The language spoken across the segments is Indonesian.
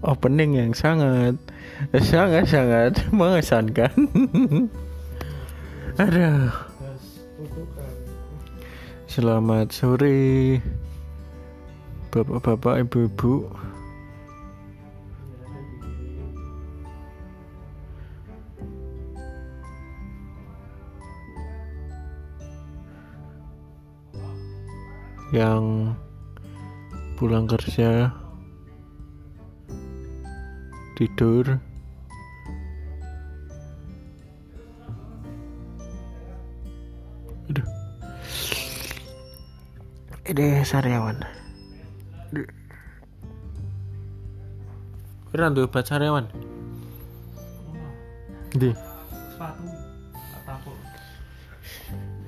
opening yang sangat sangat sangat mengesankan. Aduh. Selamat sore, bapak-bapak, ibu-ibu. Yang pulang kerja tidur. Aduh. Ini sariawan. Kira tuh obat sariawan? Di sepatu.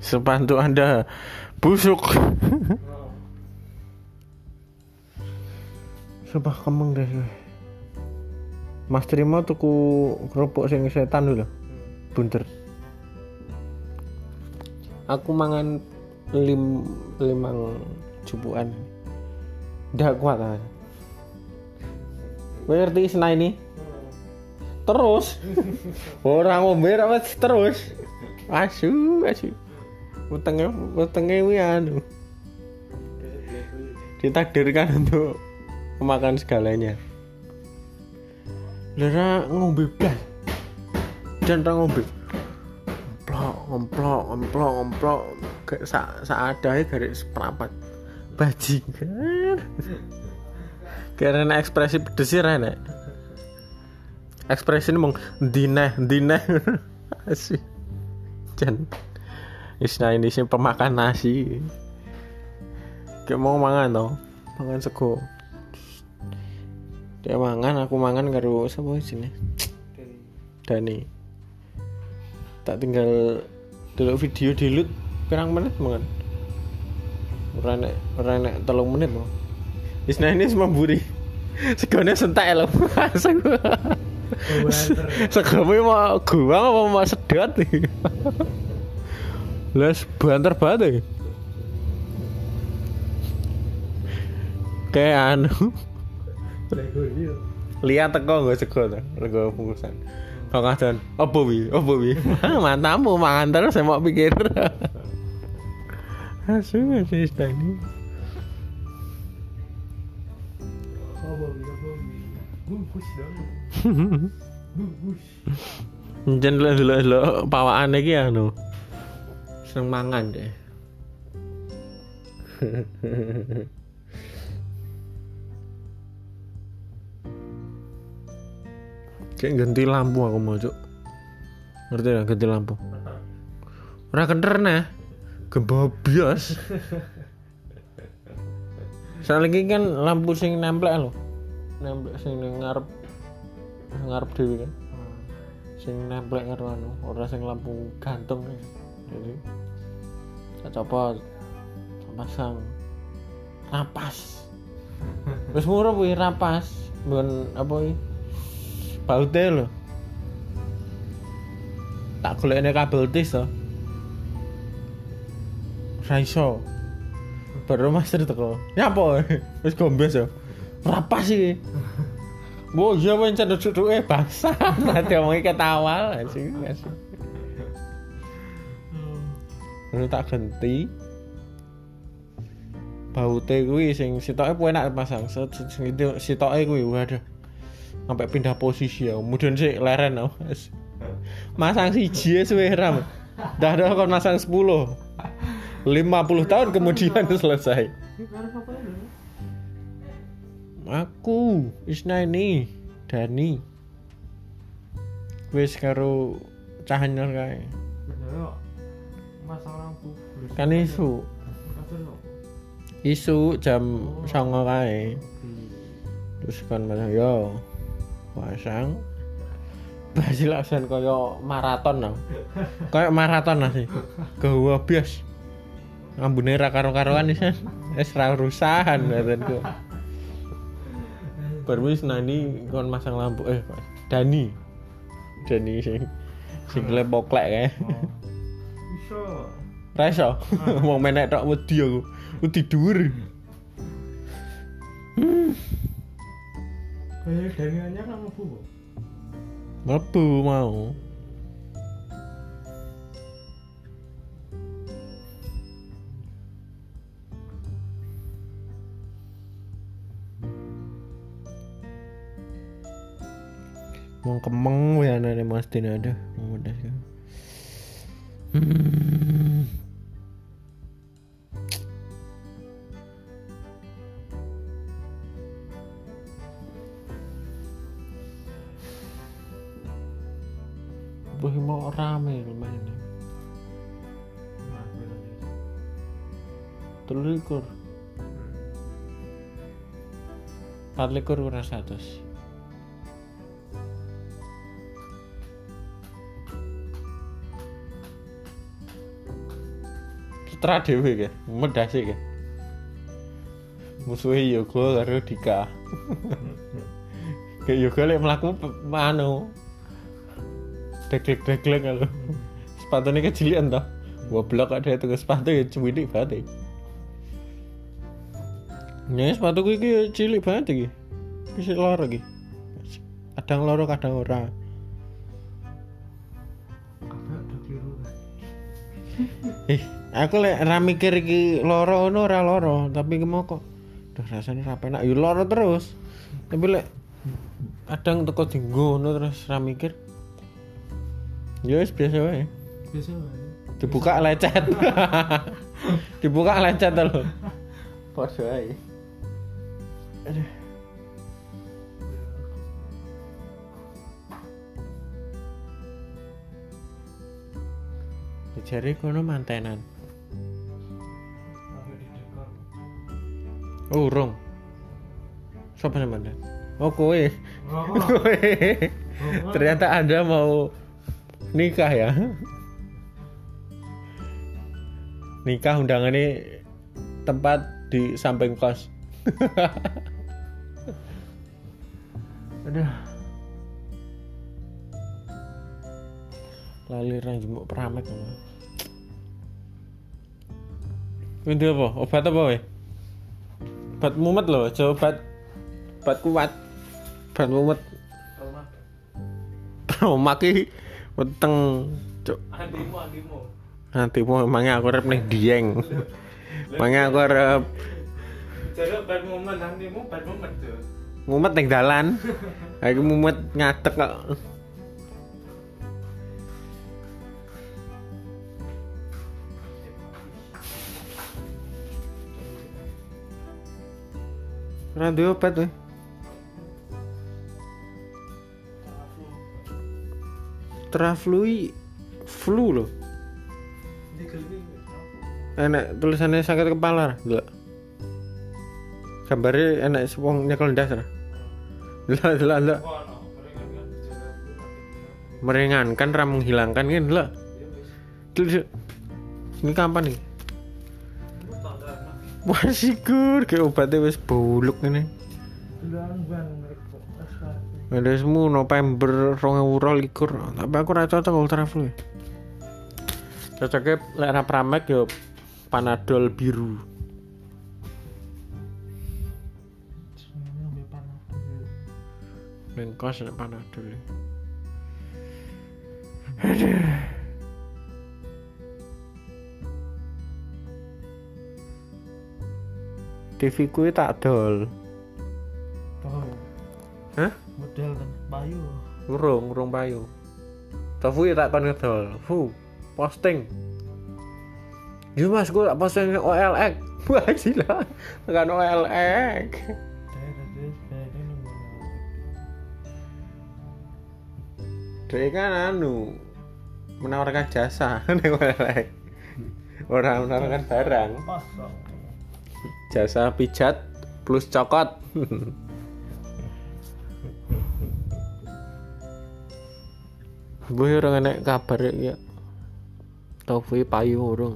Sepatu anda busuk. Sumpah kemeng deh. Mas Trimo tuku kerupuk sing setan dulu bunter aku mangan lim limang cupuan udah kuat ah Kowe ngerti sena ini? Terus. Orang ngombe apa terus. Asu asu. Utangnya utangnya kuwi anu. Ditakdirkan untuk memakan segalanya Lera ngombe blas. Dan ngombe. Ngemplok, ngemplok, ngemplok, ngemplok. Kayak sak adae garis seprapat. Bajingan. Karena ekspresi pedes sih rene. Ekspresi ini mong dineh, dineh. Asih. Jan. Isna ini sih pemakan nasi. Kayak mau mangan toh. Mangan sego dia mangan aku mangan karo sapa sini Dani. Tak tinggal dulu video dilut pirang menit mangan. Ora nek ora nek telung menit loh Isna ini semua buri segone sentak lho segone mau gua apa mau sedot? Nih Les banter banget ya. Kayak anu lihat teko gue sego tuh rego bungkusan kalau dan apa wi? Apa wi? Mantamu mangan terus saya mau pikir. Asu sih tadi apa apa bungkus dong. Bungkus. Jen dulu dulu dulu pawaan lagi ya nu seneng mangan deh kayak ganti lampu aku mau cuk. Ngerti ya ganti lampu? Ora kenter nah. Gebabias soalnya ini kan lampu sing nempel lo nempel sing ngarep ngarep dewi kan. Sing nempel karo anu ora sing lampu gantung. Jadi tak copot pasang. Rapas. Wis murah kuwi rapas. Bukan apa iki baute lho tak golekne kabel tis to ra baru master teko nyapa wis gombes yo rapas iki Wo iya wae cendok cucuke bangsa. Nanti omongi ketawa sih sih. Lalu tak ganti. Baute kuwi sing sitoke enak pasang. Sitoke kuwi waduh. Sampai pindah posisi ya. Kemudian sih leren oh. Masang siji ya suwe ram. Dah dah kon masang 10. 50 tahun kemudian selesai. Aku Isna ini Dani. Wis karo cahanyar kae. Masalah kan isu. Isu jam songo kae. Terus kan mana yo pasang Basil aksen kaya maraton no. Kaya maraton lah sih. Gawa bias. Ambune ra karo-karoan isan. Wis ra urusan badanku. Baru wis nani kon masang lampu eh Dani. Dani sing sing lepoklek kae. iso Ra iso. Wong menek tok wedi aku. Wedi dhuwur. Eh, Dani Anyar nama bu. mlebu mau mau kemeng ya anaknya Mas ada mau udah sih hmm. Wih mau rame lumayan Nah, bener nih. Telur likur Empat likur kurang satu Setelah dewe ke, medasi ke. Musuhnya Yoga karo Dika. Kayak Yoga lek melaku anu Deglek-deglek kalau Sepatunya kecilian toh Goblok ada itu ke sepatu ya cilik banget ya Ya sepatu gue ya cilik banget iki. Wis loro iki. Kadang loro kadang ora. Eh, aku lek ra mikir iki loro ngono ora loro, tapi mau kok duh rasane ra penak. Ya loro terus. Tapi lek kadang teko dinggo ngono terus ra mikir. Ya wis biasa wae. Biasa wae. Dibuka lecet. Dibuka lecet lho. Padha ae. Aduh. Jari kono mantenan. Oh, urung. Siapa yang manten? Oh, kowe. Oh, Kowe. Ternyata Anda mau nikah ya. Nikah undangannya tempat di samping kos. Aduh. Lali rang jemuk pramek ngono. Ini apa? Obat apa we? Obat mumet loh, aja obat obat kuat. Obat mumet. Trauma. Trauma ki weteng cuk. Andimu. Nanti mau emangnya aku rep nih dieng. Emangnya aku rep Jadi bad moment, andimu bad moment tuh. mumet ning dalan. Aku mumet ngadeg kok. Duwe obat we. Traflu flu loh. Enak tulisannya sakit kepala. Delok gambarnya enak wong nyekel kan gejala flu tapi meringankan ra menghilangkan kan delok. ini kapan nih wah sikur kayak obatnya wis buluk ini semua November rong euro likur tapi aku ra cocok ultra flu cocoknya lek ra pramek yo panadol biru. Neng kos nek panadol. TV ku tak dol. Hah? Model kan bayu. Urung, urung payu. Tofu ya tak kon ngedol. Fu, posting. Yo mas, gue tak posting OLX. Wah gila, tekan OLX. Dia. Dia kan anu menawarkan jasa neng OLX. Orang menawarkan barang. Jasa pijat plus cokot. Bu orang enek kabar ya. Tofu payu. Wah.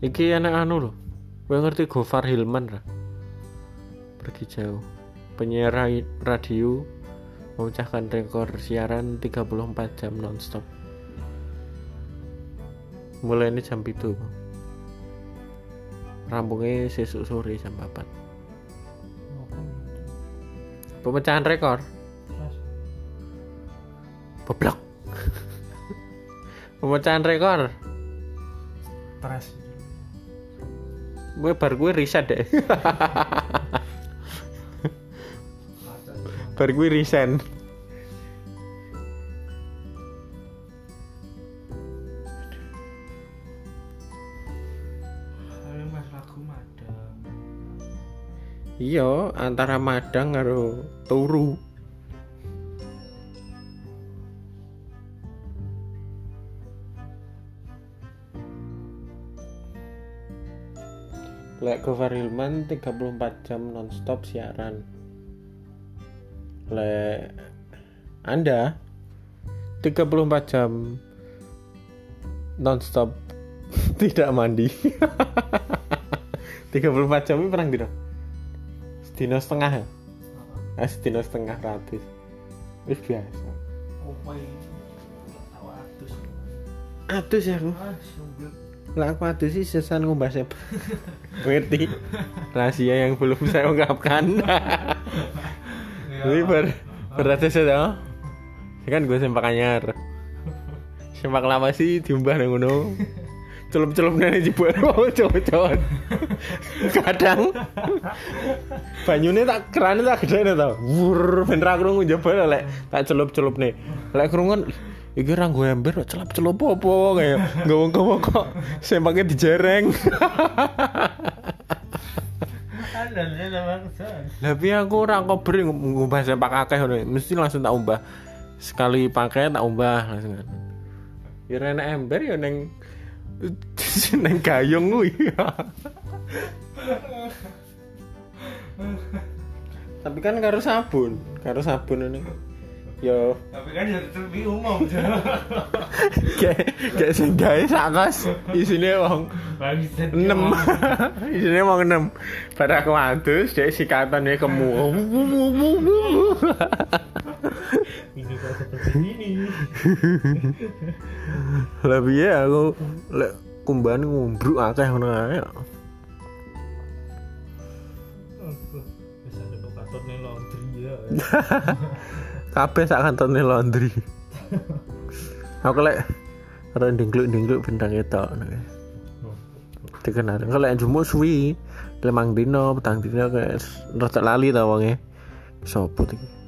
Iki anak anu loh. Gue ngerti Gofar Hilman lah. Pergi jauh. Penyiar ra- radio memecahkan rekor siaran 34 jam nonstop. mulai ini jam itu rampungnya sesuk sore jam 4 pemecahan rekor. Goblok pemecahan rekor. Stres. gue bar gue riset deh. Bar gue resign iya antara Madang karo Turu. Lek Gofar Hilman 34 jam nonstop siaran. Lek Anda 34 jam nonstop tidak mandi. 34 jam ini perang dino setengah ya? Ah, sedino setengah ratus. Wis biasa? Tahu atus. Atus ya aku? Ah. Lah aku atus sih sesan ngumbah sep Ngerti? Rahasia yang belum saya ungkapkan. Jadi ber Beratus ya Kan gue sempak anyar. Sempak lama sih diumbah nang ngono celup-celup nene jebol cowok-cowok kadang. Banyune tak kerane tak gedene to. Wur ben ra krungu jebol lek. Tak celup-celup nih lek krungu iki ra gue ember kok celup-celup apa kaya ngomong-ngomong kok sempake dijereng. Ada ada bangsa. tapi aku ora kober ngubah sempak akeh ngono. Mesti langsung tak umbah. Sekali pakai tak umbah langsung ya enak ember ya neng neng gayung kuwi. Tapi kan karo sabun karo sabun ini. Yo. Tapi kan jadi lebih umum. kayak kayak sing gawe sakos isine wong Bangsat. enam isine wong enam pada aku atus dek sikatane kemu Seperti ini. lebih ya aku lek kumbahan ngumbruk akeh ngono ae. Bisa ada laundry ya. kabeh sak kantone laundry. Aku lek ora dingkluk-dingkluk bintang itu dikenal kalau yang jumuk suwi lemang dino petang dino kayak rada lali ta wonge. Sopo iki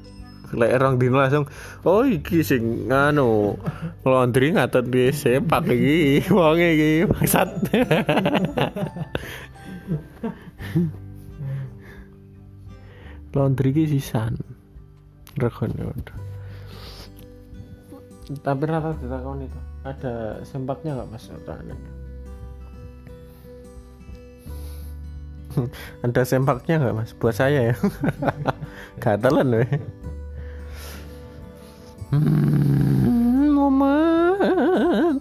lek rong dino langsung oh iki sing nganu laundry ngatot di sepak iki wonge iki bangsat. Laundry iki sisan rekon tapi rata ditakon itu ada sempaknya nggak mas Rane? ada? Sempaknya nggak mas? Buat saya ya. Gatelan weh hmm, momen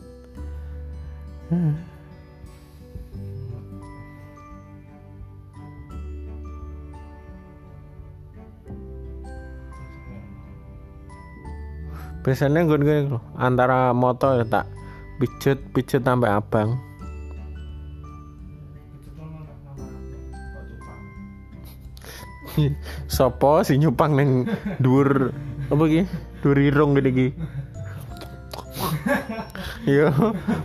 biasanya gue gue antara motor ya tak. Pijet pijet sampai abang. Sopo si nyupang neng dur apa ki dur irung gede ki yo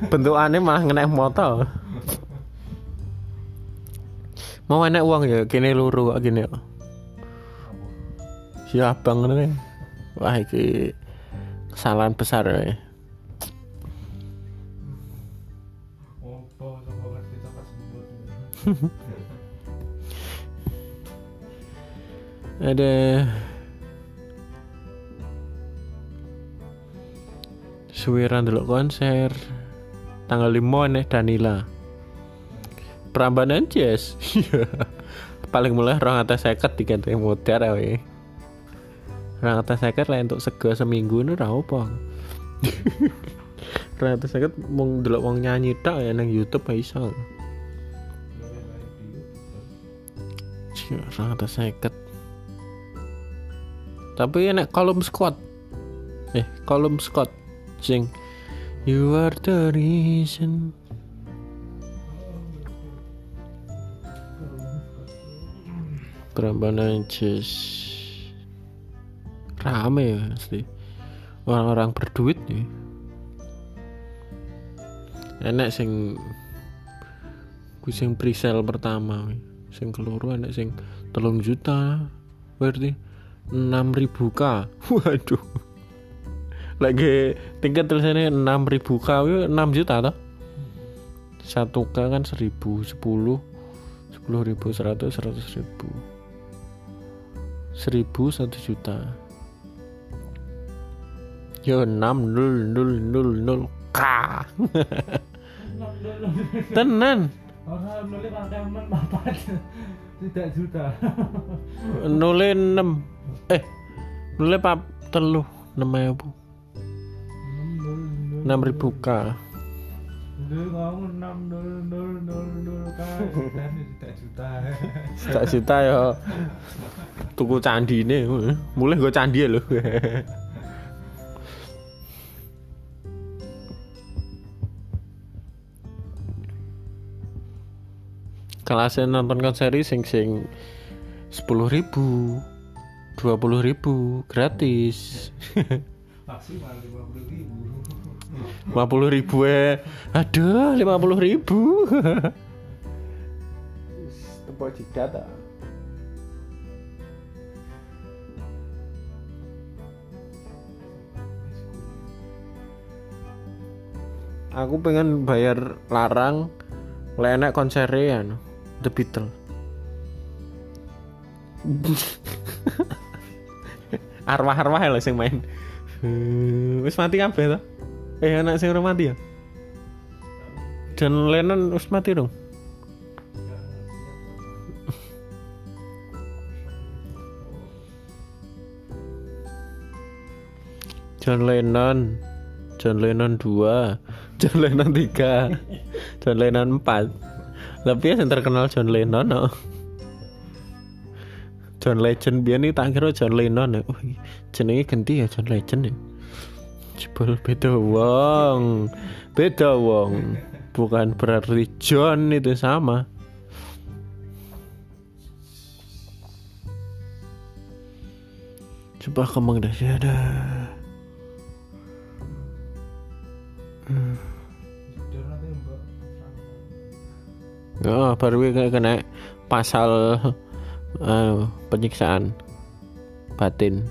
bentukannya malah ngenek motor. Mau enak uang ya kini luru kok gini ya si abang ini wah iki kesalahan besar ya. Ada suwiran dulu konser. Tanggal 5 nih Danila. Prambanan jazz paling mulai orang atas seket diganti modern ya orang atas seket lah untuk sego seminggu ini apa. orang atas seket mau dulu wong nyanyi tak ya nang YouTube bisa orang atas seket. Tapi enak kolom squad eh kolom squad sing You are the reason. Berapa najis Rame ya asli. Orang-orang berduit nih Enak sing sing presale pertama. Sing keluru enak sing telung juta Berarti 6000 k. Waduh Lagi tingkat tulisannya 6000 k wih, 6 juta toh? Satu k kan 1000 10 sepuluh ribu seratus seratus ribu. Seribu satu juta. Yo enam nol nol nol nol k. Tenan. Nulis men papat tidak juta. enam. Eh nole pap telu enam ribu 6000 k Tak juta eh. ya. Tuku. Mulai gue candi lho. kelasnya nonton konser sing sing sepuluh ribu dua puluh ribu gratis dua ribu lima puluh ribu eh aduh lima puluh ribu tepuk jidat ah. aku pengen bayar larang le enek konsere ya no. The Beatles arwah-arwah ya sing main wis mati kabeh to eh anak sing mati ya? John Lennon wis mati dong. John Lennon. John Lennon 2 John Lennon 3 John Lennon 4 tapi yang terkenal John Lennon no. John Legend biar nih tak kira John Lennon ya oh, jenenge ganti ya John Legend ya Jebol beda wong. Beda wong. Bukan berarti John itu sama. Coba kembang dah ada nanti mbak. Oh, baru gue kena pasal eh, penyiksaan. Batin.